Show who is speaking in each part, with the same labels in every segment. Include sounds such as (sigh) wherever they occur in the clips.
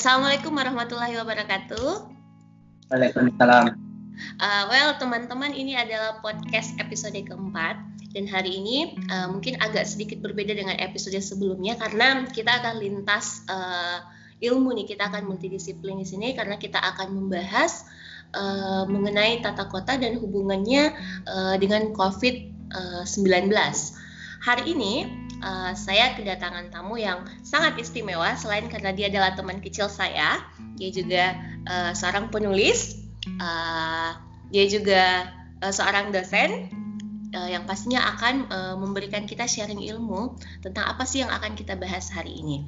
Speaker 1: Assalamualaikum warahmatullahi wabarakatuh.
Speaker 2: Waalaikumsalam.
Speaker 1: Uh, well, teman-teman, ini adalah podcast episode keempat dan hari ini uh, mungkin agak sedikit berbeda dengan episode sebelumnya karena kita akan lintas uh, ilmu nih, kita akan multidisiplin di sini karena kita akan membahas uh, mengenai tata kota dan hubungannya uh, dengan COVID-19. Hari ini uh, saya kedatangan tamu yang sangat istimewa selain karena dia adalah teman kecil saya, dia juga uh, seorang penulis, uh, dia juga uh, seorang dosen uh, yang pastinya akan uh, memberikan kita sharing ilmu tentang apa sih yang akan kita bahas hari ini.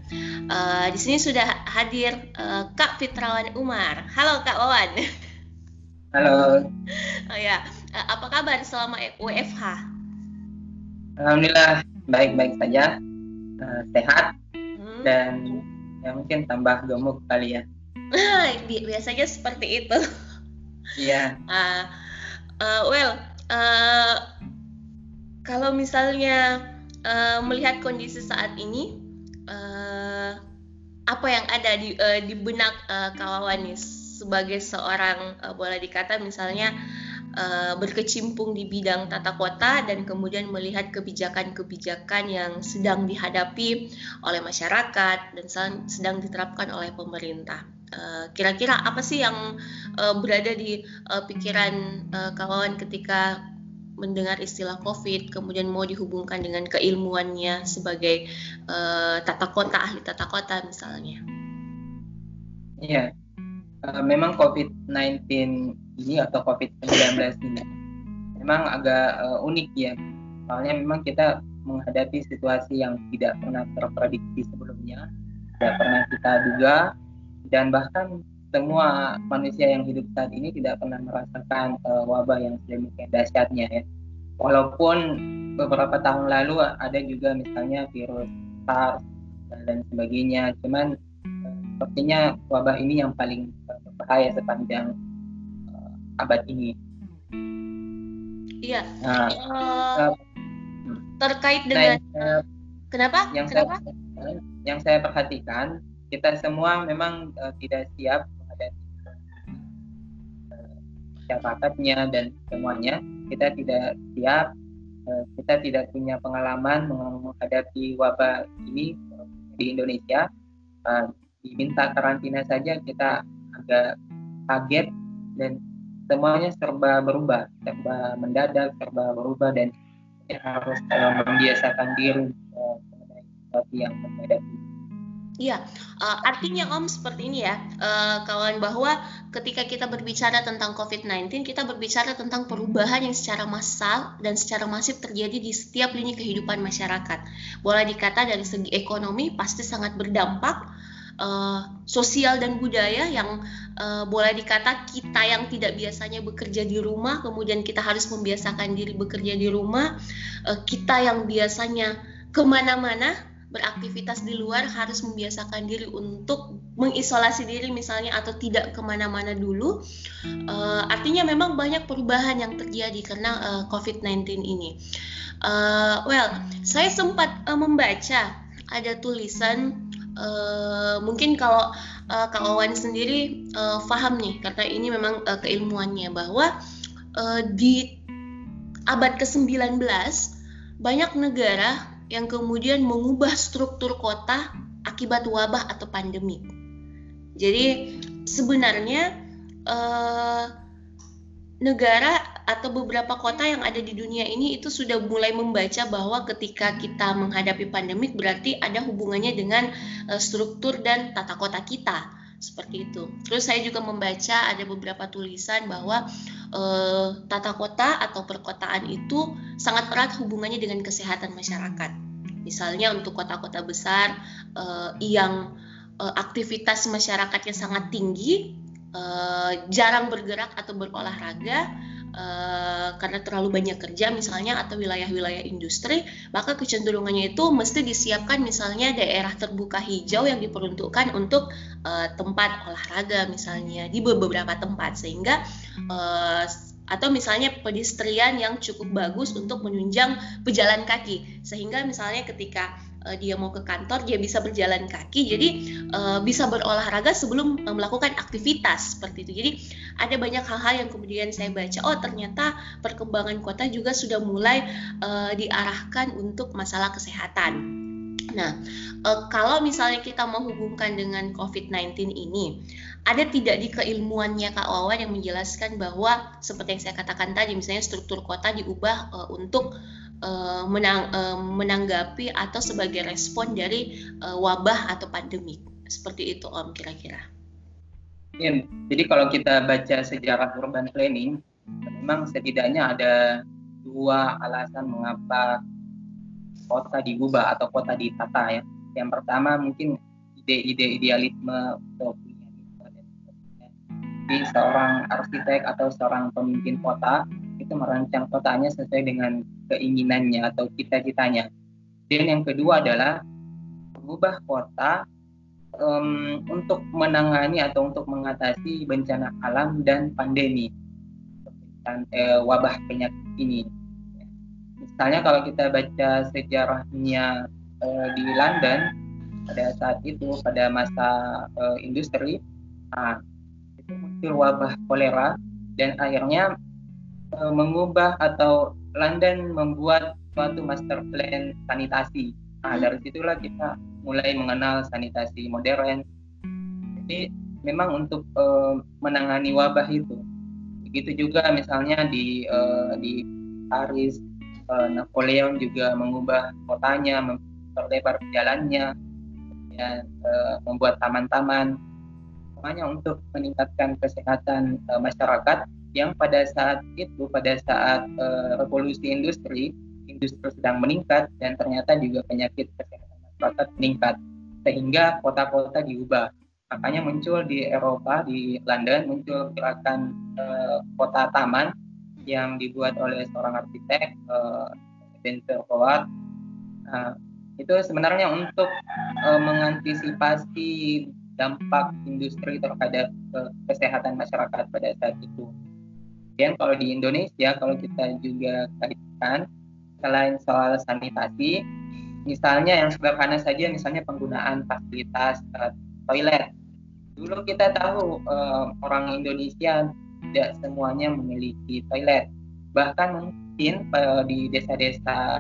Speaker 1: Uh, di sini sudah hadir uh, Kak Fitrawan Umar. Halo Kak Wawan.
Speaker 2: Halo.
Speaker 1: oh ya, uh, apa kabar selama WFH?
Speaker 2: Alhamdulillah baik-baik saja, uh, sehat hmm. dan ya mungkin tambah gemuk kali ya. (laughs)
Speaker 1: Biasanya seperti itu.
Speaker 2: Iya.
Speaker 1: Yeah. Uh, uh, well, uh, kalau misalnya uh, melihat kondisi saat ini, uh, apa yang ada di uh, di benak uh, kawan nih sebagai seorang uh, boleh dikata misalnya uh, berkecimpung di bidang tata kota dan kemudian melihat kebijakan-kebijakan yang sedang dihadapi oleh masyarakat dan sedang diterapkan oleh pemerintah. Eh, kira-kira apa sih yang uh, berada di pikiran kawan ketika mendengar istilah COVID, kemudian mau dihubungkan dengan keilmuannya sebagai tata kota, ahli tata kota misalnya?
Speaker 2: Iya, uh, memang COVID-19 ini atau COVID-19 ini memang agak uh, unik ya. Soalnya memang kita menghadapi situasi yang tidak pernah terprediksi sebelumnya, tidak pernah kita duga, dan bahkan semua manusia yang hidup saat ini tidak pernah merasakan uh, wabah yang sedemikian dahsyatnya ya. Walaupun beberapa tahun lalu ada juga misalnya virus SARS dan sebagainya, cuman sepertinya wabah ini yang paling berbahaya sepanjang abad ini.
Speaker 1: Iya. Nah, uh, terkait dengan nah, kenapa?
Speaker 2: Yang
Speaker 1: kenapa?
Speaker 2: saya yang saya perhatikan kita semua memang uh, tidak siap menghadapi uh, masyarakatnya dan semuanya kita tidak siap uh, kita tidak punya pengalaman menghadapi wabah ini di Indonesia uh, diminta karantina saja kita agak kaget dan semuanya serba berubah, serba mendadak, serba berubah dan harus uh, membiasakan diri uh, yang mendadak.
Speaker 1: Iya, uh, artinya Om seperti ini ya, uh, kawan bahwa ketika kita berbicara tentang COVID-19, kita berbicara tentang perubahan yang secara massal dan secara masif terjadi di setiap lini kehidupan masyarakat. Boleh dikata dari segi ekonomi pasti sangat berdampak, uh, sosial dan budaya yang uh, boleh dikata kita yang tidak biasanya bekerja di rumah kemudian kita harus membiasakan diri bekerja di rumah uh, kita yang biasanya ke mana-mana beraktivitas di luar harus membiasakan diri untuk mengisolasi diri misalnya atau tidak ke mana-mana dulu. Uh, artinya memang banyak perubahan yang terjadi karena uh, COVID-19 ini. Uh, well saya sempat uh, membaca ada tulisan uh, mungkin kalau uh, Kak Wawan sendiri uh, paham nih karena ini memang uh, keilmuannya bahwa uh, di abad ke-19 banyak negara yang kemudian mengubah struktur kota akibat wabah atau pandemi. Jadi sebenarnya uh, negara atau beberapa kota yang ada di dunia ini itu sudah mulai membaca bahwa ketika kita menghadapi pandemik berarti ada hubungannya dengan uh, struktur dan tata kota kita seperti itu. Terus saya juga membaca ada beberapa tulisan bahwa uh, tata kota atau perkotaan itu sangat erat hubungannya dengan kesehatan masyarakat. Misalnya untuk kota-kota besar uh, yang uh, aktivitas masyarakatnya sangat tinggi, uh, jarang bergerak atau berolahraga, Uh, karena terlalu banyak kerja misalnya atau wilayah-wilayah industri maka kecenderungannya itu mesti disiapkan misalnya daerah terbuka hijau yang diperuntukkan untuk uh, tempat olahraga misalnya di beberapa tempat. Sehingga uh, atau misalnya pedestrian yang cukup bagus untuk menunjang pejalan kaki. Sehingga misalnya ketika uh, dia mau ke kantor dia bisa berjalan kaki jadi uh, bisa berolahraga sebelum uh, melakukan aktivitas seperti itu. Jadi ada banyak hal-hal yang kemudian saya baca oh ternyata perkembangan kota juga sudah mulai uh, diarahkan untuk masalah kesehatan. Nah, uh, kalau misalnya kita menghubungkan dengan COVID-19 ini, ada tidak di keilmuannya Kak Wawan yang menjelaskan bahwa seperti yang saya katakan tadi, misalnya struktur kota diubah uh, untuk uh, menang, uh, menanggapi atau sebagai respon dari uh, wabah atau pandemi. Seperti itu Om kira-kira.
Speaker 2: Ya, jadi kalau kita baca sejarah urban planning, memang setidaknya ada dua alasan mengapa kota diubah atau kota ditata ya. Yang pertama mungkin ide-ide idealisme jadi seorang arsitek atau seorang pemimpin kota itu merancang kotanya sesuai dengan keinginannya atau cita-citanya. Dan yang kedua adalah mengubah kota um, untuk menangani atau untuk mengatasi bencana alam dan pandemi dan eh, wabah penyakit ini misalnya kalau kita baca sejarahnya uh, di London pada saat itu pada masa uh, industri nah, itu muncul wabah kolera dan akhirnya uh, mengubah atau London membuat suatu master plan sanitasi. Nah dari situlah kita mulai mengenal sanitasi modern. Jadi memang untuk uh, menangani wabah itu begitu juga misalnya di uh, di Paris uh, Napoleon juga mengubah kotanya, memperlebar jalannya, ya, uh, membuat taman-taman, semuanya untuk meningkatkan kesehatan uh, masyarakat yang pada saat itu, pada saat uh, revolusi industri, industri sedang meningkat dan ternyata juga penyakit kesehatan masyarakat meningkat, sehingga kota-kota diubah. Makanya muncul di Eropa, di London, muncul gerakan uh, kota taman yang dibuat oleh seorang arsitek uh, Howard uh, itu sebenarnya untuk uh, mengantisipasi dampak industri terhadap uh, kesehatan masyarakat pada saat itu. Dan kalau di Indonesia kalau kita juga kaitkan selain soal sanitasi, misalnya yang sederhana saja misalnya penggunaan fasilitas uh, toilet. Dulu kita tahu uh, orang Indonesia tidak semuanya memiliki toilet. Bahkan mungkin uh, di desa-desa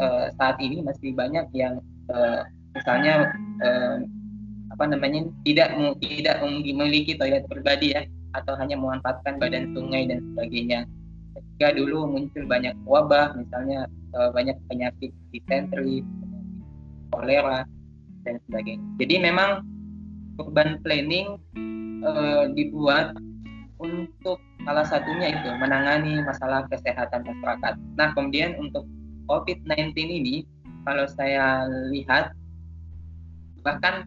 Speaker 2: uh, saat ini masih banyak yang uh, misalnya uh, apa namanya tidak tidak memiliki toilet pribadi ya atau hanya memanfaatkan badan sungai dan sebagainya. Ketika dulu muncul banyak wabah, misalnya uh, banyak penyakit disentri, kolera dan sebagainya. Jadi memang urban planning uh, dibuat untuk salah satunya itu menangani masalah kesehatan masyarakat. Nah, kemudian untuk COVID-19 ini, kalau saya lihat, bahkan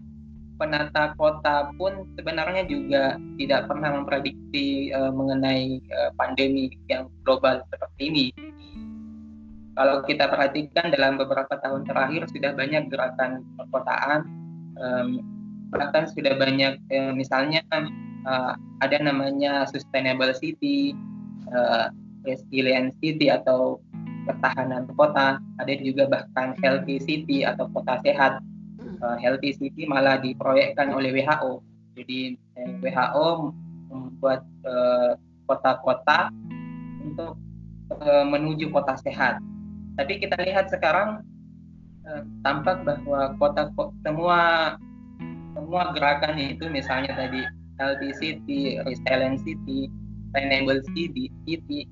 Speaker 2: penata kota pun sebenarnya juga tidak pernah memprediksi uh, mengenai uh, pandemi yang global seperti ini. Kalau kita perhatikan dalam beberapa tahun terakhir sudah banyak gerakan perkotaan, um, bahkan sudah banyak uh, misalnya uh, ada namanya sustainable city, uh, resilient city atau ketahanan kota, ada juga bahkan healthy city atau kota sehat. Uh, healthy city malah diproyekkan oleh WHO. Jadi eh, WHO membuat kota-kota uh, untuk uh, menuju kota sehat. Tapi kita lihat sekarang tampak bahwa kota semua semua gerakan itu misalnya tadi healthy city, resilient city, sustainable city, city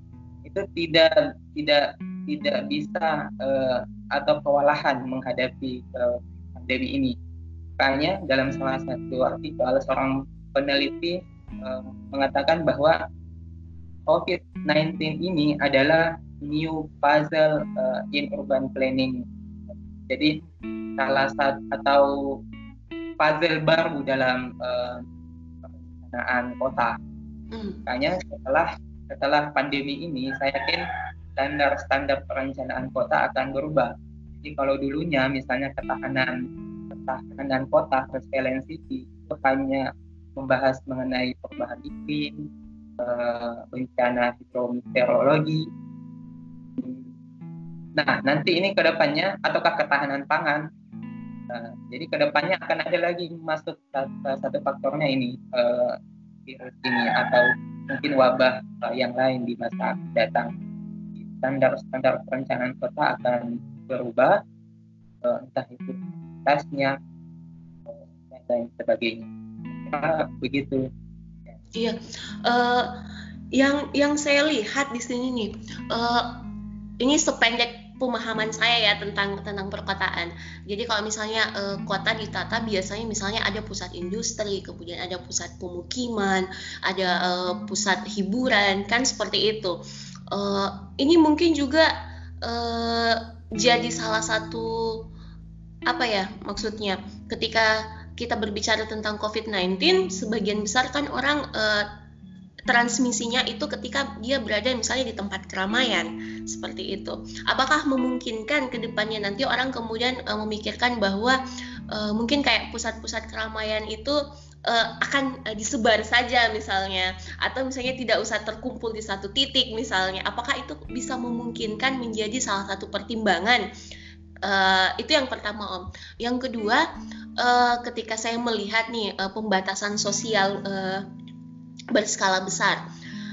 Speaker 2: itu tidak tidak tidak bisa uh, atau kewalahan menghadapi uh, pandemi ini. Makanya dalam salah satu artikel seorang peneliti uh, mengatakan bahwa COVID-19 ini adalah new puzzle uh, in urban planning. Jadi salah satu atau puzzle baru dalam uh, perencanaan kota. Hmm. Makanya setelah setelah pandemi ini, saya yakin standar-standar perencanaan kota akan berubah. Jadi kalau dulunya misalnya ketahanan ketahanan kota resiliency itu hanya membahas mengenai perubahan iklim, eh, bencana hidrometeorologi. Nah, nanti ini ke depannya ataukah ketahanan pangan Nah, jadi ke depannya akan ada lagi masuk satu faktornya ini uh, virus ini atau mungkin wabah uh, yang lain di masa datang. Standar-standar perencanaan kota akan berubah, uh, entah itu tasnya dan lain sebagainya. Nah, begitu.
Speaker 1: Iya, uh, yang yang saya lihat di sini nih, uh, ini sependek pemahaman saya ya tentang tentang perkotaan. Jadi kalau misalnya uh, kota ditata biasanya misalnya ada pusat industri, kemudian ada pusat pemukiman, ada uh, pusat hiburan, kan seperti itu. Uh, ini mungkin juga uh, jadi salah satu apa ya maksudnya ketika kita berbicara tentang COVID-19 sebagian besar kan orang uh, transmisinya itu ketika dia berada misalnya di tempat keramaian seperti itu. Apakah memungkinkan ke depannya nanti orang kemudian uh, memikirkan bahwa uh, mungkin kayak pusat-pusat keramaian itu uh, akan uh, disebar saja misalnya atau misalnya tidak usah terkumpul di satu titik misalnya. Apakah itu bisa memungkinkan menjadi salah satu pertimbangan? Uh, itu yang pertama Om. Yang kedua, uh, ketika saya melihat nih uh, pembatasan sosial uh, berskala besar.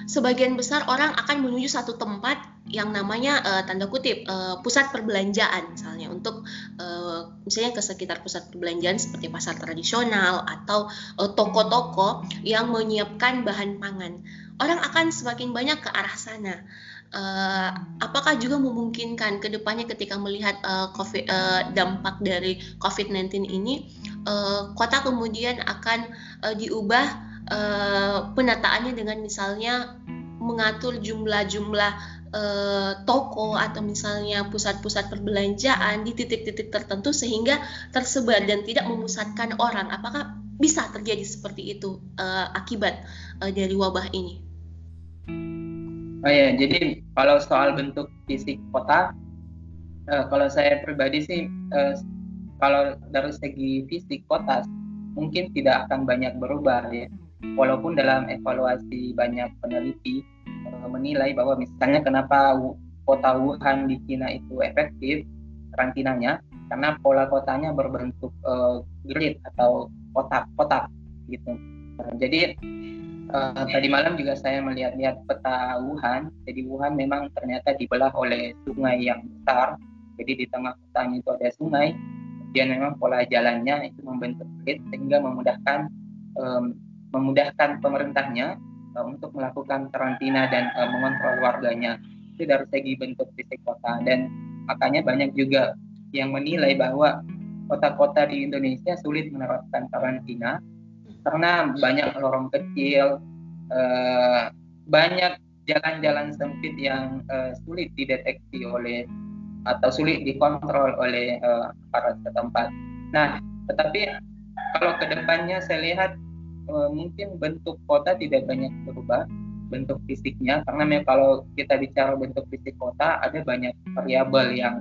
Speaker 1: Sebagian besar orang akan menuju satu tempat yang namanya uh, tanda kutip uh, pusat perbelanjaan misalnya untuk uh, misalnya ke sekitar pusat perbelanjaan seperti pasar tradisional atau toko-toko uh, yang menyiapkan bahan pangan. Orang akan semakin banyak ke arah sana. Uh, apakah juga memungkinkan ke depannya ketika melihat uh, COVID, uh, dampak dari COVID-19 ini, uh, kota kemudian akan uh, diubah uh, penataannya dengan misalnya mengatur jumlah-jumlah uh, toko atau misalnya pusat-pusat perbelanjaan di titik-titik tertentu sehingga tersebar dan tidak memusatkan orang. Apakah bisa terjadi seperti itu uh, akibat uh, dari wabah ini?
Speaker 2: Oh ya, jadi kalau soal bentuk fisik kota, uh, kalau saya pribadi sih, uh, kalau dari segi fisik kota mungkin tidak akan banyak berubah ya walaupun dalam evaluasi banyak peneliti menilai bahwa misalnya kenapa kota Wuhan di Cina itu efektif karantinanya karena pola kotanya berbentuk uh, grid atau kotak-kotak gitu. Uh, jadi uh, tadi malam juga saya melihat-lihat peta Wuhan. Jadi Wuhan memang ternyata dibelah oleh sungai yang besar. Jadi di tengah kotanya itu ada sungai. Kemudian memang pola jalannya itu membentuk grid sehingga memudahkan um, memudahkan pemerintahnya uh, untuk melakukan karantina dan uh, mengontrol warganya. Itu dari segi bentuk fisik kota. Dan makanya banyak juga yang menilai bahwa kota-kota di Indonesia sulit menerapkan karantina. Karena banyak lorong kecil uh, banyak jalan-jalan sempit yang uh, sulit dideteksi oleh atau sulit dikontrol oleh uh, aparat setempat. Nah, tetapi kalau ke depannya saya lihat uh, mungkin bentuk kota tidak banyak berubah bentuk fisiknya. Karena memang kalau kita bicara bentuk fisik kota ada banyak variabel yang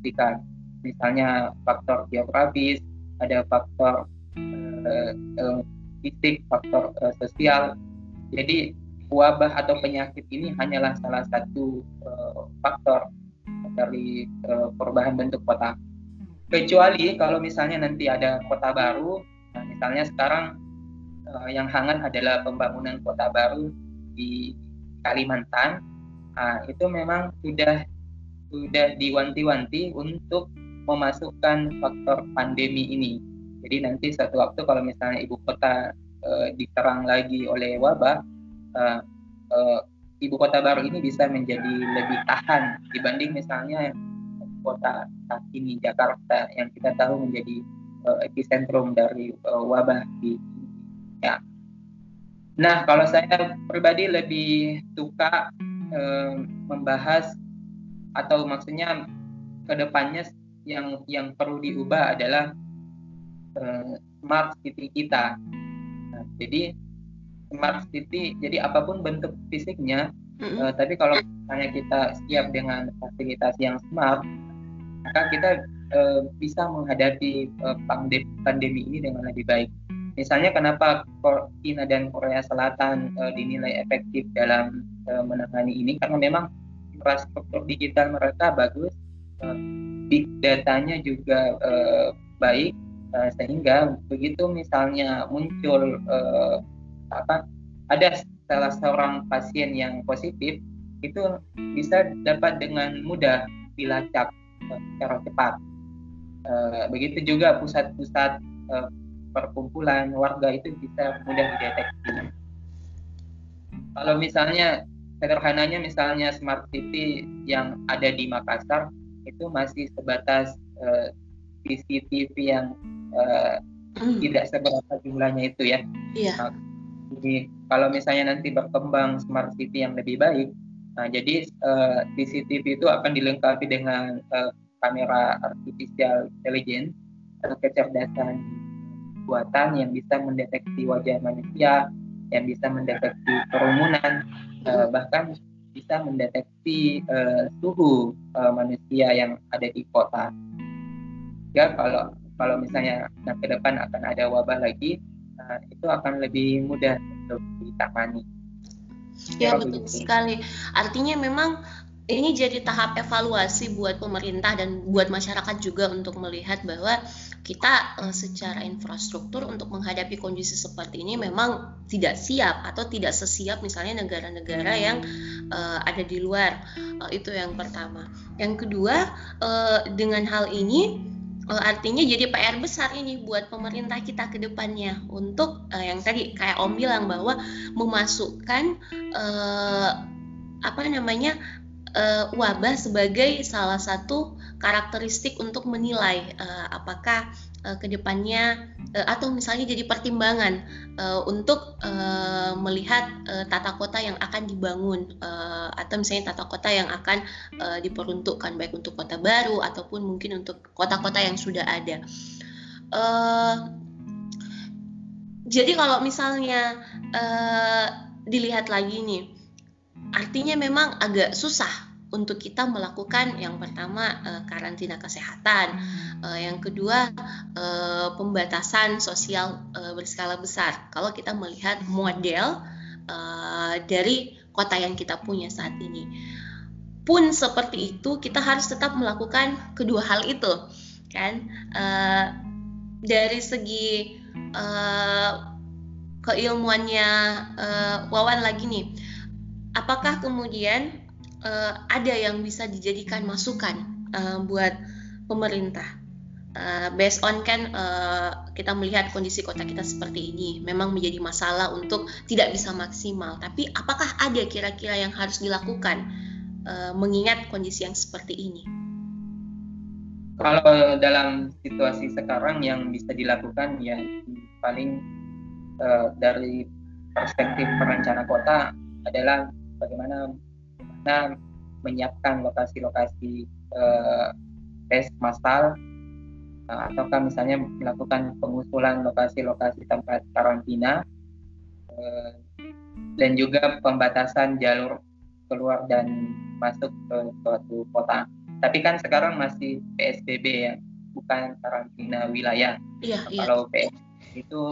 Speaker 2: dipastikan. Misalnya faktor geografis ada faktor uh, uh, fisik faktor uh, sosial. Jadi wabah atau penyakit ini hanyalah salah satu uh, faktor dari uh, perubahan bentuk kota. Kecuali kalau misalnya nanti ada kota baru Nah, misalnya sekarang uh, yang hangat adalah pembangunan kota baru di Kalimantan. Nah, itu memang sudah sudah diwanti-wanti untuk memasukkan faktor pandemi ini. Jadi nanti satu waktu kalau misalnya ibu kota uh, diterang lagi oleh wabah, uh, uh, ibu kota baru ini bisa menjadi lebih tahan dibanding misalnya kota saat ini Jakarta yang kita tahu menjadi uh, epicentrum dari uh, wabah di ya. Nah, kalau saya pribadi lebih suka uh, membahas atau maksudnya ke depannya yang yang perlu diubah adalah uh, smart city kita. Nah, jadi smart city, jadi apa pun bentuk fisiknya, mm-hmm. uh, tapi kalau misalnya kita siap dengan fasilitas yang smart, maka kita uh, bisa menghadapi uh, pandemi, ini dengan lebih baik. Misalnya kenapa China dan Korea Selatan uh, dinilai efektif dalam menangani ini karena memang infrastruktur digital mereka bagus, uh, big datanya juga baik sehingga begitu misalnya muncul uh, apa ada salah seorang pasien yang positif itu bisa dapat dengan mudah dilacak secara cepat. Begitu juga pusat-pusat perkumpulan warga itu bisa mudah dideteksi. Kalau misalnya sederhananya misalnya smart city yang ada di Makassar itu masih sebatas uh, eh, CCTV yang hmm. tidak seberapa jumlahnya itu ya. Iya. Nah, jadi kalau misalnya nanti berkembang smart city yang lebih baik, nah jadi eh, CCTV itu akan dilengkapi dengan kamera artificial intelligence atau kecerdasan buatan yang bisa mendeteksi wajah manusia, yang bisa mendeteksi kerumunan, uh, bahkan bisa mendeteksi uh, suhu uh, manusia yang ada di kota. Ya kalau kalau misalnya nah, ke depan akan ada wabah lagi, uh, itu akan lebih mudah untuk ditangani.
Speaker 1: Ya, ya betul sekali. Artinya memang ini jadi tahap evaluasi buat pemerintah dan buat masyarakat juga untuk melihat bahwa kita uh, secara infrastruktur untuk menghadapi kondisi seperti ini memang tidak siap atau tidak sesiap misalnya negara-negara yang uh, ada di luar. Uh, itu yang pertama. Yang kedua uh, dengan hal ini uh, artinya jadi PR besar ini buat pemerintah kita ke depannya untuk uh, yang tadi kayak Om bilang bahwa memasukkan uh, apa namanya uh, wabah sebagai salah satu karakteristik untuk menilai uh, apakah uh, ke depannya uh, atau misalnya jadi pertimbangan uh, untuk uh, melihat uh, tata kota yang akan dibangun uh, atau misalnya tata kota yang akan uh, diperuntukkan baik untuk kota baru ataupun mungkin untuk kota-kota yang sudah ada. Uh, jadi kalau misalnya uh, dilihat lagi nih Artinya memang agak susah untuk kita melakukan yang pertama uh, karantina kesehatan, uh, yang kedua uh, pembatasan sosial berskala besar. Kalau kita melihat model uh, dari kota yang kita punya saat ini, pun seperti itu kita harus tetap melakukan kedua hal itu, kan? Dari segi keilmuannya Wawan lagi nih apakah kemudian uh, ada yang bisa dijadikan masukan uh, buat pemerintah? Uh, based on kan uh, kita melihat kondisi kota kita seperti ini memang menjadi masalah untuk tidak bisa maksimal tapi apakah ada kira-kira yang harus dilakukan uh, mengingat kondisi yang seperti ini
Speaker 2: kalau dalam situasi sekarang yang bisa dilakukan ya paling uh, dari perspektif perencana kota adalah bagaimana bagaimana menyiapkan lokasi-lokasi uh, tes massal uh, ataukah misalnya melakukan pengusulan lokasi-lokasi tempat karantina uh, dan juga pembatasan jalur keluar dan masuk ke suatu kota. Tapi kan sekarang masih PSBB ya, bukan karantina wilayah. Iya, iya. Kalau PSBB itu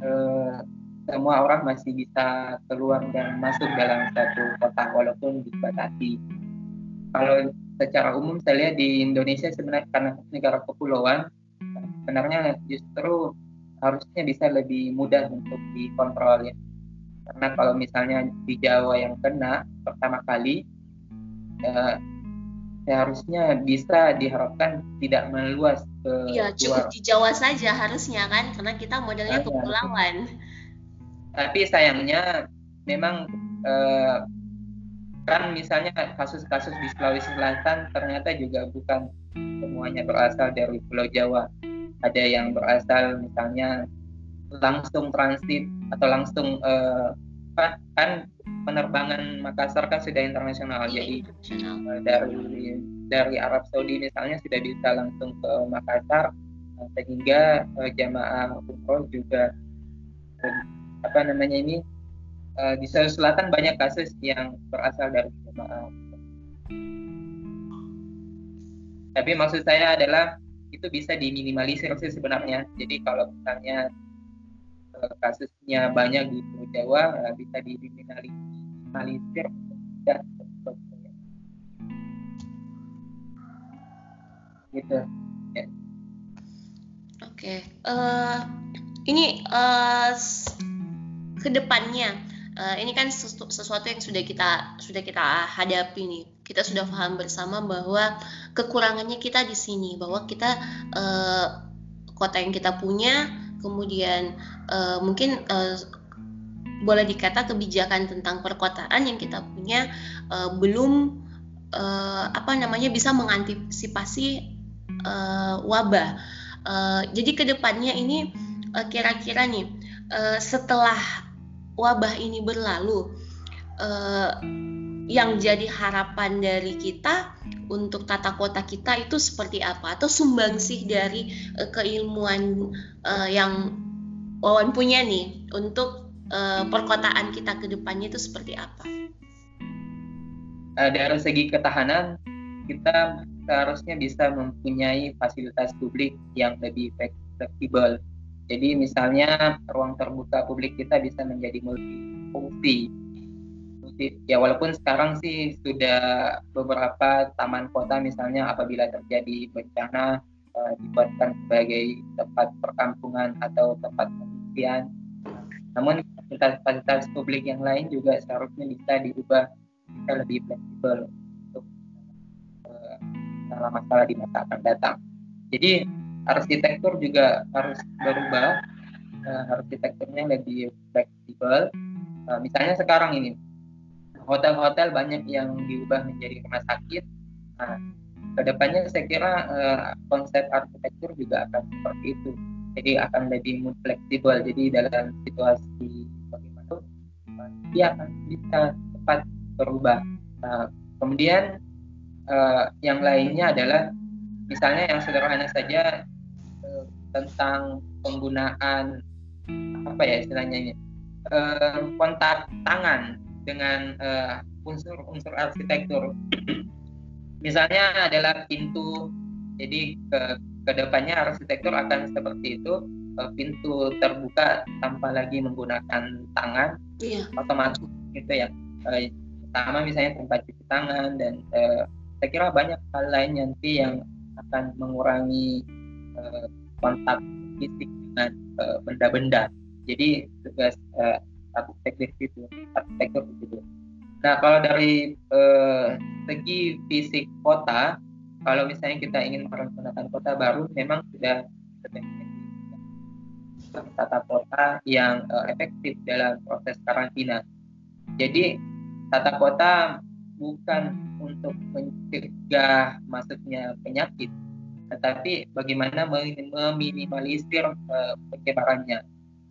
Speaker 2: uh, semua orang masih bisa keluar dan masuk dalam satu kota walaupun dibatasi. Kalau secara umum saya lihat di Indonesia sebenarnya karena negara kepulauan sebenarnya justru harusnya bisa lebih mudah untuk dikontrol ya. Karena kalau misalnya di Jawa yang kena pertama kali ya, seharusnya bisa diharapkan tidak meluas ke
Speaker 1: Iya, cukup di Jawa saja harusnya kan karena kita modelnya kepulauan
Speaker 2: tapi sayangnya memang eh, kan misalnya kasus-kasus di Sulawesi Selatan ternyata juga bukan semuanya berasal dari Pulau Jawa. Ada yang berasal misalnya langsung transit atau langsung eh, kan penerbangan Makassar kan sudah internasional. Iya, jadi eh, dari dari Arab Saudi misalnya sudah bisa langsung ke Makassar sehingga eh, jamaah umroh juga eh, apa namanya ini uh, di Sulawesi Selatan banyak kasus yang berasal dari jemaah. Tapi maksud saya adalah itu bisa diminimalisir sih sebenarnya. Jadi kalau misalnya uh, kasusnya banyak di Pulau Jawa uh, bisa diminimalisir dan gitu
Speaker 1: ya. oke okay. uh, ini uh, ke depannya uh, ini kan sesu sesuatu yang sudah kita sudah kita hadapi nih kita sudah paham bersama bahwa kekurangannya kita di sini bahwa kita uh, kota yang kita punya kemudian uh, mungkin uh, boleh dikata kebijakan tentang perkotaan yang kita punya uh, belum uh, apa namanya bisa mengantisipasi uh, wabah. Uh, jadi ke depannya ini kira-kira uh, nih uh, setelah wabah ini berlalu, uh, yang jadi harapan dari kita untuk tata kota kita itu seperti apa atau sumbangsih dari uh, keilmuan uh, yang Wawan punya nih untuk uh, perkotaan kita ke depannya itu seperti apa?
Speaker 2: Uh, dari segi ketahanan kita seharusnya bisa mempunyai fasilitas publik yang lebih fleksibel. Jadi misalnya ruang terbuka publik kita bisa menjadi multifungsi ya walaupun sekarang sih sudah beberapa taman kota misalnya apabila terjadi bencana uh, dibuatkan sebagai tempat perkampungan atau tempat pengungsian. Namun fasilitas-fasilitas publik yang lain juga seharusnya bisa diubah bisa lebih fleksibel untuk masalah-masalah di masa akan datang. Jadi arsitektur juga harus berubah, uh, arsitekturnya lebih fleksibel. Uh, misalnya sekarang ini hotel-hotel banyak yang diubah menjadi rumah sakit. Nah, ke depannya saya kira uh, konsep arsitektur juga akan seperti itu. Jadi akan lebih fleksibel. Jadi dalam situasi bagaimana dia akan bisa cepat berubah. Nah, kemudian uh, yang lainnya adalah misalnya yang sederhana saja uh, tentang penggunaan apa ya istilahnya ini uh, kontak tangan dengan unsur-unsur uh, arsitektur. (clears throat) Misalnya adalah pintu, jadi ke ke depannya arsitektur akan seperti itu, uh, pintu terbuka tanpa lagi menggunakan tangan, iya. otomatis gitu ya. Uh, pertama misalnya tempat cuci tangan dan uh, saya kira banyak hal lain nanti yang akan mengurangi uh, kontak fisik dengan benda-benda. Jadi tugas uh, arsitektur itu arsitektur itu nah kalau dari eh, segi fisik kota kalau misalnya kita ingin merencanakan kota baru memang sudah tata kota yang uh, efektif dalam proses karantina. Jadi tata kota bukan untuk mencegah masuknya penyakit, tetapi bagaimana meminimalisir uh, penyebarannya?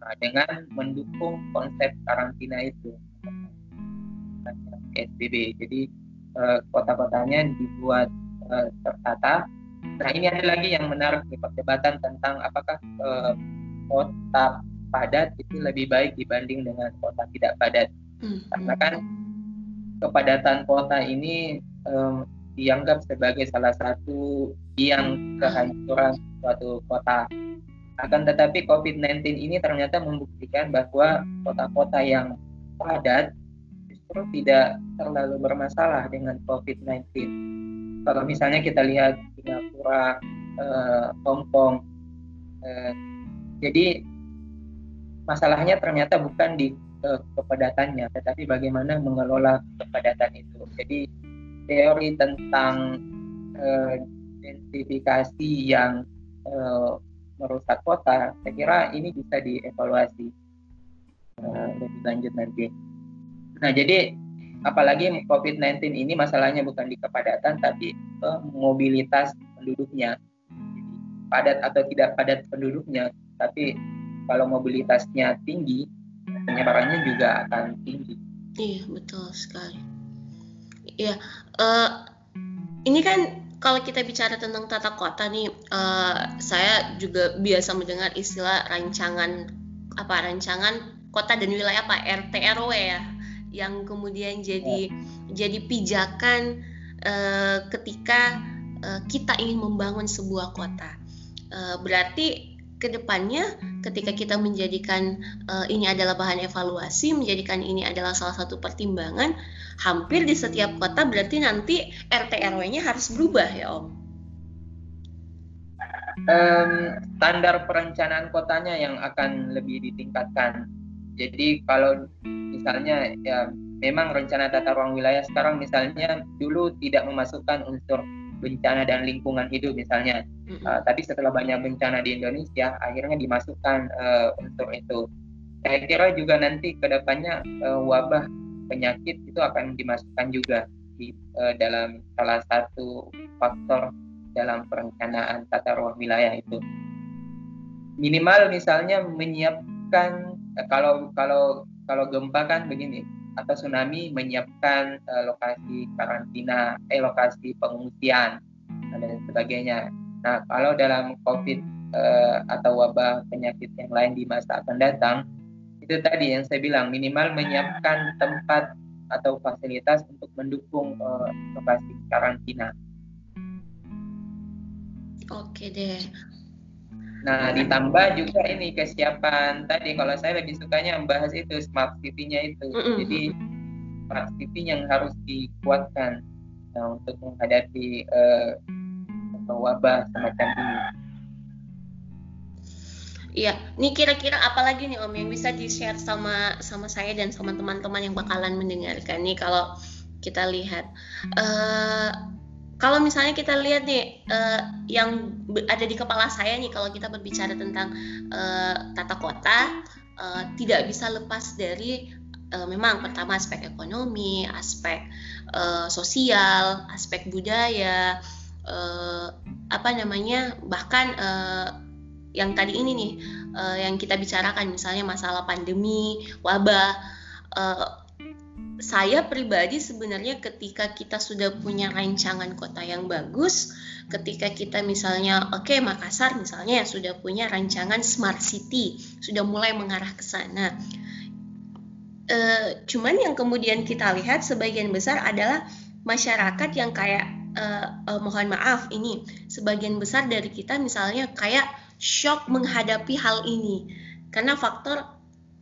Speaker 2: Nah, dengan mendukung konsep karantina itu. PSBB jadi uh, kota-kotanya dibuat uh, tertata. Nah ini ada lagi yang menarik di perdebatan tentang apakah uh, kota padat itu lebih baik dibanding dengan kota tidak padat. Hmm. karena kan kepadatan kota ini um, dianggap sebagai salah satu yang kehancuran suatu kota akan tetapi COVID-19 ini ternyata membuktikan bahwa kota-kota yang padat justru tidak terlalu bermasalah dengan COVID-19. Kalau misalnya kita lihat Singapura, eh, Hong Kong, eh, jadi masalahnya ternyata bukan di eh, kepadatannya, tetapi bagaimana mengelola kepadatan itu. Jadi teori tentang densifikasi yang eh, merusak kota, saya kira ini bisa dievaluasi uh, lebih lanjut nanti. Nah, jadi apalagi COVID-19 ini masalahnya bukan di kepadatan tapi uh, mobilitas penduduknya. Padat atau tidak padat penduduknya, tapi kalau mobilitasnya tinggi, penyebarannya juga akan tinggi.
Speaker 1: Iya, betul sekali. Iya, uh, ini kan kalau kita bicara tentang tata kota nih, uh, saya juga biasa mendengar istilah rancangan apa rancangan kota dan wilayah apa RT RW ya, yang kemudian jadi ya. jadi pijakan uh, ketika uh, kita ingin membangun sebuah kota. Uh, berarti ke depannya ketika kita menjadikan uh, ini adalah bahan evaluasi, menjadikan ini adalah salah satu pertimbangan, hampir di setiap kota berarti nanti RT RW-nya harus berubah ya Om.
Speaker 2: um, standar perencanaan kotanya yang akan lebih ditingkatkan. Jadi kalau misalnya ya memang rencana tata ruang wilayah sekarang misalnya dulu tidak memasukkan unsur bencana dan lingkungan hidup misalnya, mm-hmm. uh, tapi setelah banyak bencana di Indonesia akhirnya dimasukkan uh, unsur itu. Saya kira juga nanti ke depannya uh, wabah penyakit itu akan dimasukkan juga di uh, dalam salah satu faktor dalam perencanaan tata ruang wilayah itu. Minimal misalnya menyiapkan uh, kalau kalau kalau gempa kan begini atau tsunami menyiapkan uh, lokasi karantina eh lokasi pengungsian dan sebagainya. Nah kalau dalam covid uh, atau wabah penyakit yang lain di masa akan datang itu tadi yang saya bilang minimal menyiapkan tempat atau fasilitas untuk mendukung uh, lokasi karantina
Speaker 1: Oke deh.
Speaker 2: Nah, ditambah juga ini kesiapan tadi kalau saya lebih sukanya membahas itu smart city-nya itu. Mm -hmm. Jadi smart city yang harus dikuatkan nah, untuk menghadapi uh, wabah semacam ini.
Speaker 1: Iya, ini kira-kira apa lagi nih Om yang bisa di-share sama sama saya dan sama teman-teman yang bakalan mendengarkan nih kalau kita lihat? Uh, kalau misalnya kita lihat nih uh, yang ada di kepala saya nih kalau kita berbicara tentang uh, tata kota uh, tidak bisa lepas dari uh, memang pertama aspek ekonomi, aspek uh, sosial, aspek budaya, uh, apa namanya bahkan uh, yang tadi ini nih uh, yang kita bicarakan misalnya masalah pandemi, wabah. Uh, saya pribadi sebenarnya ketika kita sudah punya rancangan kota yang bagus, ketika kita misalnya oke okay, Makassar misalnya sudah punya rancangan smart city, sudah mulai mengarah ke sana. E, cuman yang kemudian kita lihat sebagian besar adalah masyarakat yang kayak e, e, mohon maaf ini sebagian besar dari kita misalnya kayak shock menghadapi hal ini karena faktor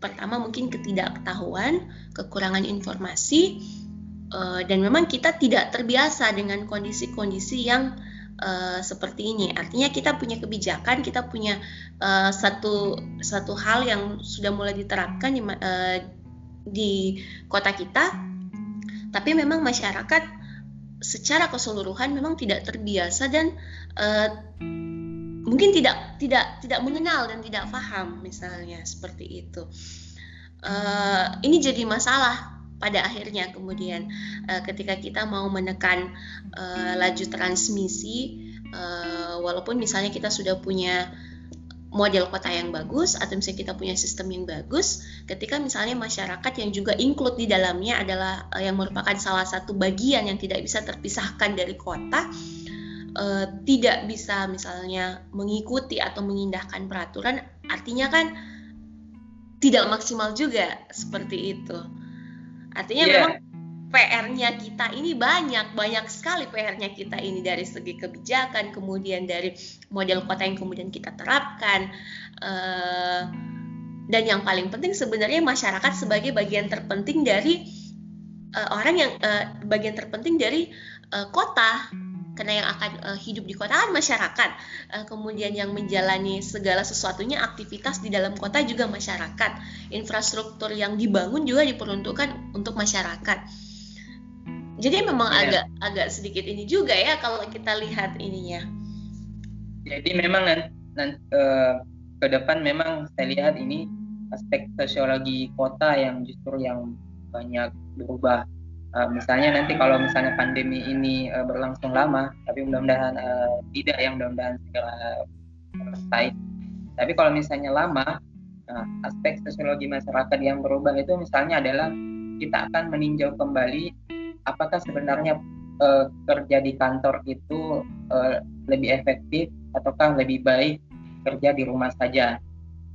Speaker 1: pertama mungkin ketidaktahuan, kekurangan informasi, uh, dan memang kita tidak terbiasa dengan kondisi-kondisi yang uh, seperti ini. Artinya kita punya kebijakan, kita punya uh, satu satu hal yang sudah mulai diterapkan di, kota kita, tapi memang masyarakat secara keseluruhan memang tidak terbiasa dan mungkin tidak tidak tidak mengenal dan tidak paham misalnya seperti itu. Uh, ini jadi masalah pada akhirnya kemudian uh, ketika kita mau menekan uh, laju transmisi uh, walaupun misalnya kita sudah punya model kota yang bagus atau misalnya kita punya sistem yang bagus ketika misalnya masyarakat yang juga include di dalamnya adalah yang merupakan salah satu bagian yang tidak bisa terpisahkan dari kota tidak bisa misalnya mengikuti atau mengindahkan peraturan, artinya kan tidak maksimal juga seperti itu. Artinya yeah. memang PR-nya kita ini banyak, banyak sekali PR-nya kita ini dari segi kebijakan, kemudian dari model kota yang kemudian kita terapkan. Uh, dan yang paling penting sebenarnya masyarakat sebagai bagian terpenting dari uh, orang yang uh, bagian terpenting dari uh, kota karena yang akan uh, hidup di kota kan masyarakat. Uh, kemudian yang menjalani segala sesuatunya aktivitas di dalam kota juga masyarakat. Infrastruktur yang dibangun juga diperuntukkan untuk masyarakat. Jadi memang ya. agak agak sedikit ini juga ya kalau kita lihat ininya.
Speaker 2: Jadi memang nanti uh, ke depan memang saya lihat ini aspek sosiologi kota yang justru yang banyak berubah uh, misalnya nanti kalau misalnya pandemi ini uh, berlangsung lama tapi mudah-mudahan uh, tidak yang mudah-mudahan segera selesai. Tapi kalau misalnya lama uh, aspek sosiologi masyarakat yang berubah itu misalnya adalah kita akan meninjau kembali apakah sebenarnya uh, kerja di kantor itu uh, lebih efektif ataukah lebih baik kerja di rumah saja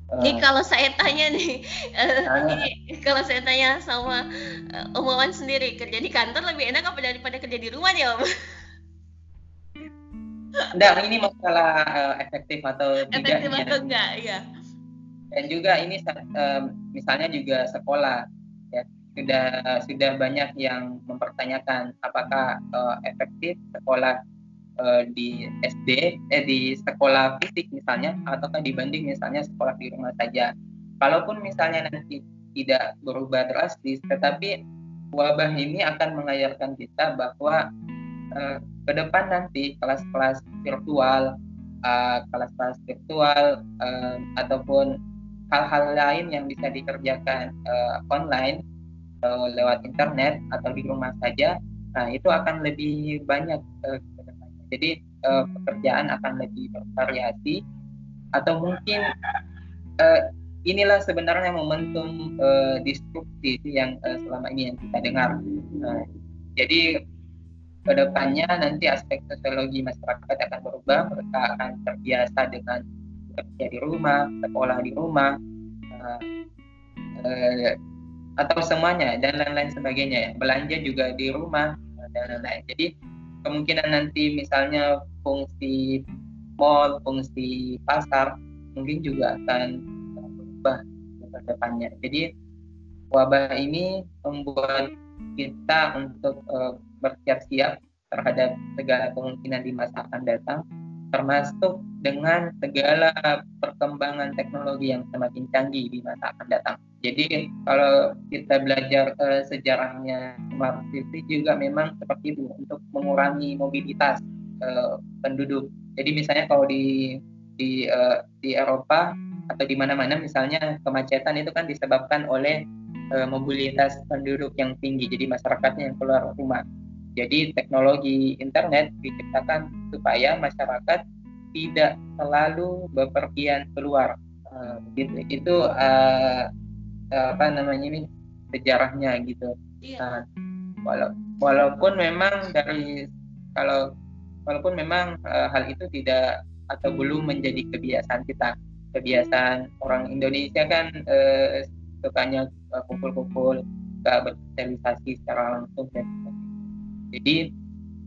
Speaker 1: ini kalau saya tanya nih, uh, ini kalau saya tanya sama uh, Om Wawan sendiri, kerja di kantor lebih enak apa daripada kerja di rumah nih Om?
Speaker 2: Enggak, ini masalah uh, efektif atau
Speaker 1: tidak. Efektif atau enggak, ya.
Speaker 2: Dan juga ini um, misalnya juga sekolah, ya sudah sudah banyak yang mempertanyakan apakah uh, efektif sekolah uh, di SD eh di sekolah fisik misalnya ataukah dibanding misalnya sekolah di rumah saja. Kalaupun misalnya nanti tidak berubah drastis tetapi wabah ini akan mengajarkan kita bahwa uh, ke depan nanti kelas-kelas virtual uh, kelas-kelas virtual uh, ataupun hal-hal lain yang bisa dikerjakan uh, online atau lewat internet atau di rumah saja nah itu akan lebih banyak uh, jadi uh, pekerjaan akan lebih bervariasi atau mungkin uh, inilah sebenarnya momentum uh, disrupsi yang uh, selama ini yang kita dengar. Uh, jadi ke depannya nanti aspek sosiologi masyarakat akan berubah mereka akan terbiasa dengan bekerja di rumah sekolah di rumah uh, atau semuanya dan lain-lain sebagainya ya. Belanja juga di rumah dan lain-lain. Jadi kemungkinan nanti misalnya fungsi mall fungsi pasar mungkin juga akan berubah ke depannya. Jadi wabah ini membuat kita untuk uh, bersiap-siap terhadap segala kemungkinan di masa akan datang termasuk dengan segala perkembangan teknologi yang semakin canggih di masa akan datang. Jadi kalau kita belajar uh, sejarahnya smart city juga memang seperti itu untuk mengurangi mobilitas uh, penduduk. Jadi misalnya kalau di di uh, di Eropa atau di mana-mana misalnya kemacetan itu kan disebabkan oleh uh, mobilitas penduduk yang tinggi. Jadi masyarakatnya yang keluar rumah. Jadi teknologi internet diciptakan supaya masyarakat tidak selalu bepergian keluar. Uh, gitu. Itu uh, apa namanya ini sejarahnya gitu. Iya. Nah, wala walaupun memang dari kalau walaupun memang uh, hal itu tidak atau belum menjadi kebiasaan kita. Kebiasaan orang Indonesia kan uh, sukanya kumpul-kumpul, uh, bersosialisasi secara langsung dan jadi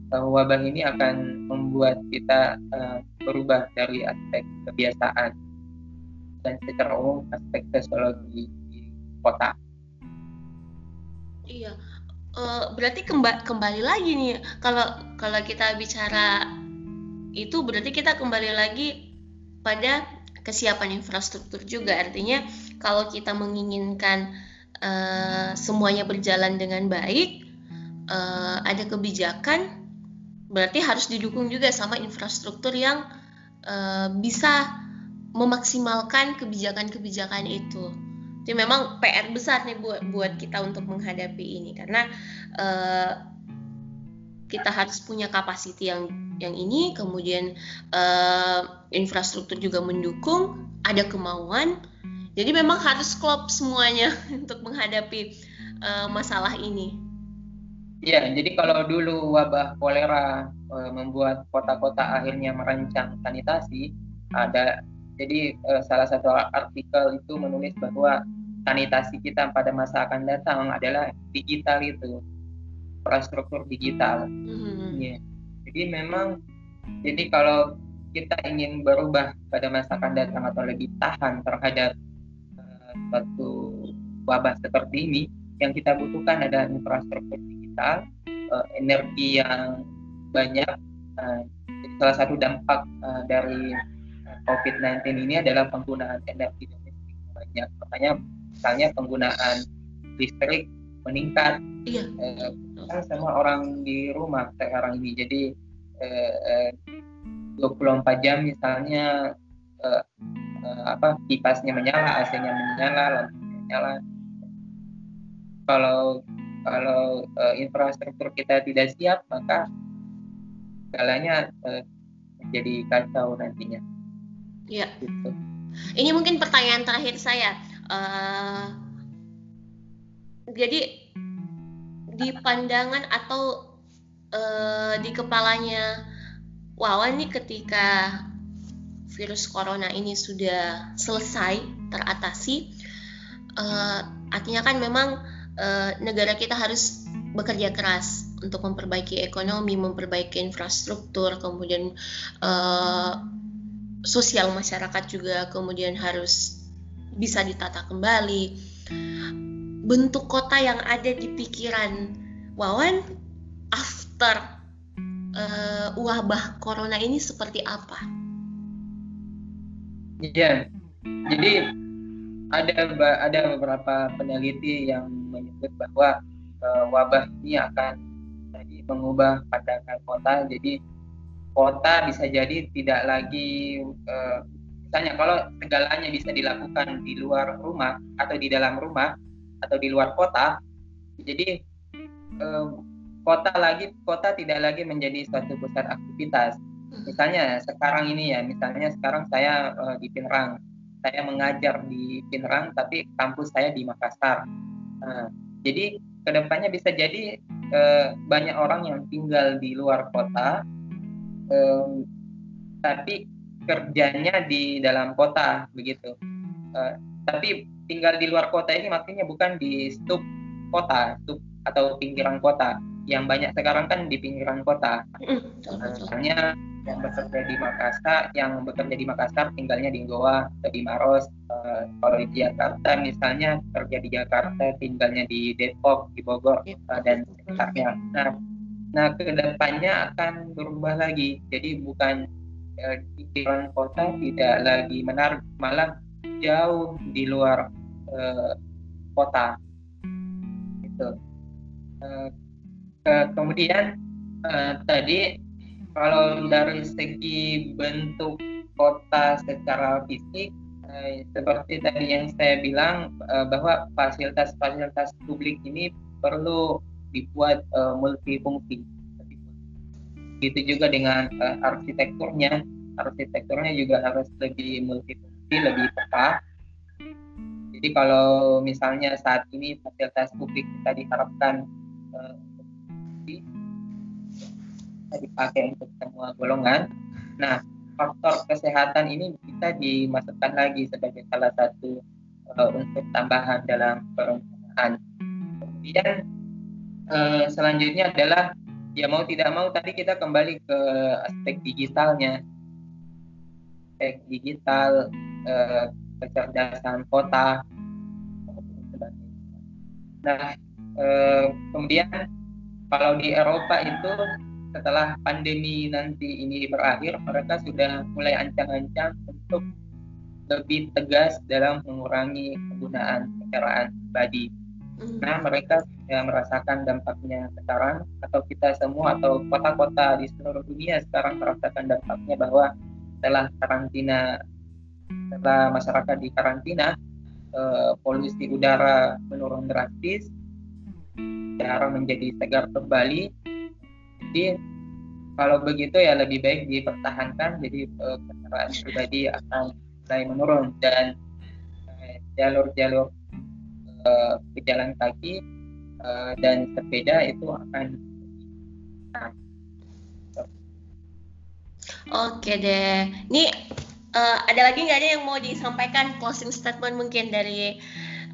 Speaker 2: wabah ini akan membuat kita uh, berubah dari aspek kebiasaan dan secara umum aspek sosiologi kota.
Speaker 1: Iya, uh, berarti kemba kembali lagi nih kalau kalau kita bicara itu berarti kita kembali lagi pada kesiapan infrastruktur juga artinya kalau kita menginginkan uh, semuanya berjalan dengan baik uh, ada kebijakan berarti harus didukung juga sama infrastruktur yang uh, bisa memaksimalkan kebijakan-kebijakan itu. Jadi memang PR besar nih buat buat kita untuk menghadapi ini karena uh, kita harus punya kapasiti yang yang ini, kemudian uh, infrastruktur juga mendukung, ada kemauan. Jadi memang harus klop semuanya (laughs) untuk menghadapi uh, masalah ini.
Speaker 2: Iya, jadi kalau dulu wabah kolera e, membuat kota-kota akhirnya merancang sanitasi, ada jadi e, salah satu artikel itu menulis bahwa sanitasi kita pada masa akan datang adalah digital itu, infrastruktur digital. Mm-hmm. Ya. Jadi memang, jadi kalau kita ingin berubah pada masa akan datang atau lebih tahan terhadap e, suatu wabah seperti ini, yang kita butuhkan adalah infrastruktur kita uh, energi yang banyak uh, salah satu dampak uh, dari COVID-19 ini adalah penggunaan energi domestik banyak. Makanya misalnya penggunaan listrik meningkat iya. uh, kan sama orang di rumah sekarang ini. Jadi uh, 24 jam misalnya uh, uh, apa kipasnya menyala AC-nya menyala lampunya menyala. Kalau kalau uh, infrastruktur kita tidak siap maka segalanya uh, jadi kacau nantinya.
Speaker 1: Iya. Gitu. Ini mungkin pertanyaan terakhir saya. Uh, jadi di pandangan atau uh, di kepalanya Wawan nih ketika virus corona ini sudah selesai teratasi, uh, artinya kan memang uh, negara kita harus bekerja keras untuk memperbaiki ekonomi, memperbaiki infrastruktur, kemudian uh, sosial masyarakat juga kemudian harus bisa ditata kembali. Bentuk kota yang ada di pikiran Wawan after uh, wabah corona ini seperti apa?
Speaker 2: Iya, jadi ada ada beberapa peneliti yang menyebut bahwa uh, wabah ini akan jadi mengubah pandangan kota. Jadi kota bisa jadi tidak lagi uh, misalnya kalau segalanya bisa dilakukan di luar rumah atau di dalam rumah atau di luar kota, jadi uh, kota lagi kota tidak lagi menjadi suatu pusat aktivitas. Hmm. Misalnya sekarang ini ya, misalnya sekarang saya uh, di Pinrang saya mengajar di Pinrang tapi kampus saya di Makassar. Nah, jadi ke depannya bisa jadi eh, banyak orang yang tinggal di luar kota, eh, tapi kerjanya di dalam kota begitu. Eh, tapi tinggal di luar kota ini maksudnya bukan di stup kota, stup atau pinggiran kota. Yang banyak sekarang kan di pinggiran kota. Misalnya yang bekerja di Makassar yang bekerja di Makassar tinggalnya di Goa atau di Maros uh, kalau di Jakarta misalnya kerja di Jakarta tinggalnya di Depok di Bogor uh, dan sekitarnya. Nah nah ke depannya akan berubah lagi. Jadi bukan uh, pikiran kota tidak lagi menarik malah jauh di luar uh, kota. Itu uh, ke, kemudian uh, tadi kalau dari segi bentuk kota secara fisik eh, seperti tadi yang saya bilang eh, bahwa fasilitas-fasilitas publik ini perlu dibuat eh, multifungsi. Begitu juga dengan eh, arsitekturnya, arsitekturnya juga harus lebih multifungsi, lebih tepat. Jadi kalau misalnya saat ini fasilitas publik kita diharapkan eh, bisa dipakai untuk semua golongan. Nah, faktor kesehatan ini bisa dimasukkan lagi sebagai salah satu uh, unsur tambahan dalam perencanaan. Kemudian uh, selanjutnya adalah ya mau tidak mau tadi kita kembali ke aspek digitalnya, aspek digital, uh, kecerdasan kota. Nah, uh, kemudian kalau di Eropa itu setelah pandemi nanti ini berakhir, mereka sudah mulai ancang-ancang untuk lebih tegas dalam mengurangi penggunaan kendaraan pribadi. Hmm. Nah, mereka sudah merasakan dampaknya sekarang, atau kita semua, atau kota-kota di seluruh dunia sekarang merasakan dampaknya bahwa setelah karantina, setelah masyarakat di karantina, eh, polusi udara menurun drastis, udara menjadi segar kembali, jadi kalau begitu ya lebih baik dipertahankan jadi uh, kendaraan pribadi akan mulai menurun dan eh, jalur-jalur uh, pejalan kaki uh, dan sepeda itu akan.
Speaker 1: Oke deh, ini uh, ada lagi nggak ada yang mau disampaikan closing statement mungkin dari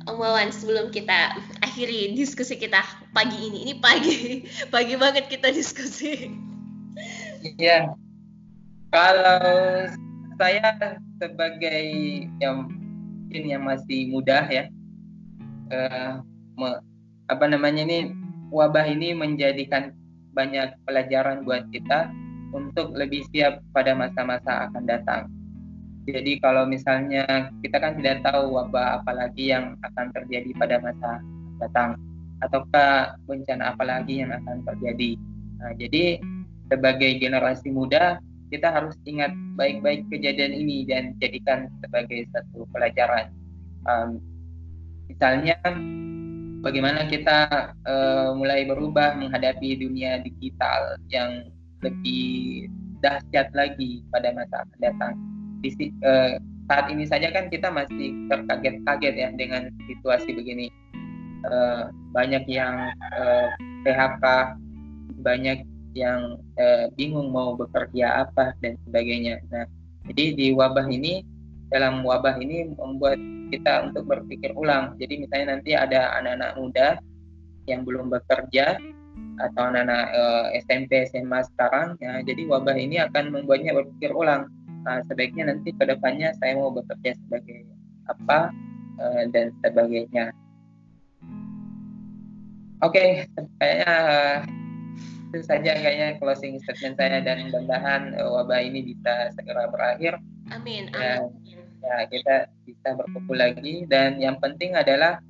Speaker 1: Om Wawan sebelum kita akhiri diskusi kita pagi ini. Ini pagi, (laughs) pagi banget kita diskusi.
Speaker 2: Iya. Kalau saya sebagai yang mungkin yang masih muda ya, uh, apa namanya ini wabah ini menjadikan banyak pelajaran buat kita untuk lebih siap pada masa-masa akan datang. Jadi kalau misalnya kita kan tidak tahu wabah apalagi yang akan terjadi pada masa datang ataukah bencana apalagi yang akan terjadi. Nah, jadi sebagai generasi muda kita harus ingat baik-baik kejadian ini dan jadikan sebagai satu pelajaran. Um, misalnya bagaimana kita uh, mulai berubah menghadapi dunia digital yang lebih dahsyat lagi pada masa akan datang di, uh, saat ini saja kan kita masih terkaget-kaget ya dengan situasi begini. Uh, banyak yang uh, eh, PHK, banyak yang uh, bingung mau bekerja apa dan sebagainya. Nah, jadi di wabah ini, dalam wabah ini membuat kita untuk berpikir ulang. Jadi misalnya nanti ada anak-anak muda yang belum bekerja atau anak-anak uh, SMP, SMA sekarang, ya, jadi wabah ini akan membuatnya berpikir ulang uh, sebaiknya nanti ke depannya saya mau bekerja sebagai apa uh, dan sebagainya. Oke, okay, kayaknya uh, itu saja kayaknya closing statement saya dan mudah-mudahan uh, wabah ini bisa segera berakhir.
Speaker 1: Amin.
Speaker 2: Dan, ya kita bisa berkumpul lagi dan yang penting adalah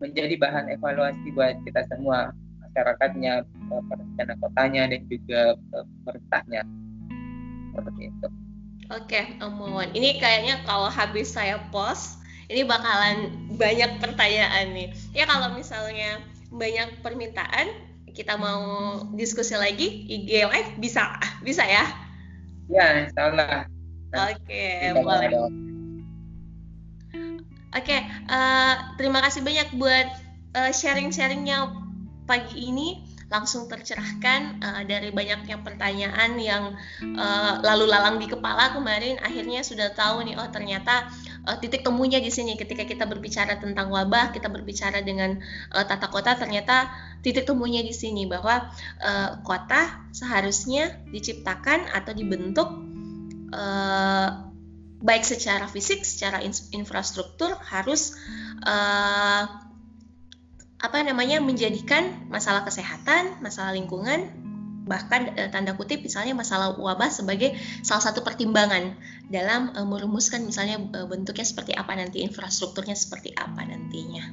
Speaker 2: menjadi bahan evaluasi buat kita semua masyarakatnya, perencana kotanya dan juga pemerintahnya seperti itu.
Speaker 1: Oke, Om Ini kayaknya kalau habis saya post, ini bakalan banyak pertanyaan nih. Ya kalau misalnya banyak permintaan, kita mau diskusi lagi IG live bisa, bisa ya?
Speaker 2: Ya, insya Allah.
Speaker 1: Oke, boleh. Oke, uh, terima kasih banyak buat uh, sharing-sharingnya pagi ini langsung tercerahkan uh, dari banyaknya pertanyaan yang uh, lalu lalang di kepala kemarin akhirnya sudah tahu nih oh ternyata uh, titik temunya di sini. Ketika kita berbicara tentang wabah kita berbicara dengan uh, tata kota ternyata titik temunya di sini bahwa uh, kota seharusnya diciptakan atau dibentuk uh, baik secara fisik secara in infrastruktur harus uh, apa namanya menjadikan masalah kesehatan, masalah lingkungan, bahkan e, tanda kutip misalnya masalah wabah sebagai salah satu pertimbangan dalam e, merumuskan misalnya e, bentuknya seperti apa nanti, infrastrukturnya seperti apa nantinya.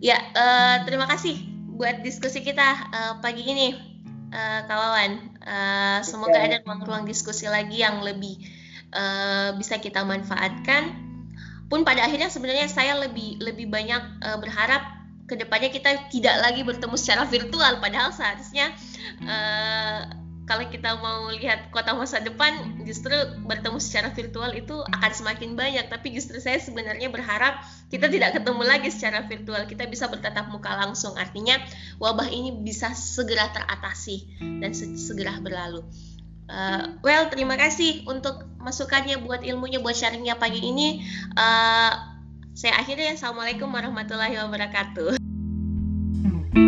Speaker 1: Ya, e, terima kasih buat diskusi kita e, pagi ini, e, kawan. E, semoga ada ruang-ruang diskusi lagi yang lebih e, bisa kita manfaatkan. Pun pada akhirnya sebenarnya saya lebih lebih banyak e, berharap ke depannya kita tidak lagi bertemu secara virtual padahal seharusnya uh, kalau kita mau lihat kota masa depan justru bertemu secara virtual itu akan semakin banyak. Tapi justru saya sebenarnya berharap kita tidak ketemu lagi secara virtual. Kita bisa bertatap muka langsung. Artinya wabah ini bisa segera teratasi dan segera berlalu. Uh, well terima kasih untuk masukannya buat ilmunya buat sharingnya pagi ini. Uh, saya akhirnya assalamualaikum warahmatullahi wabarakatuh Mm-hmm.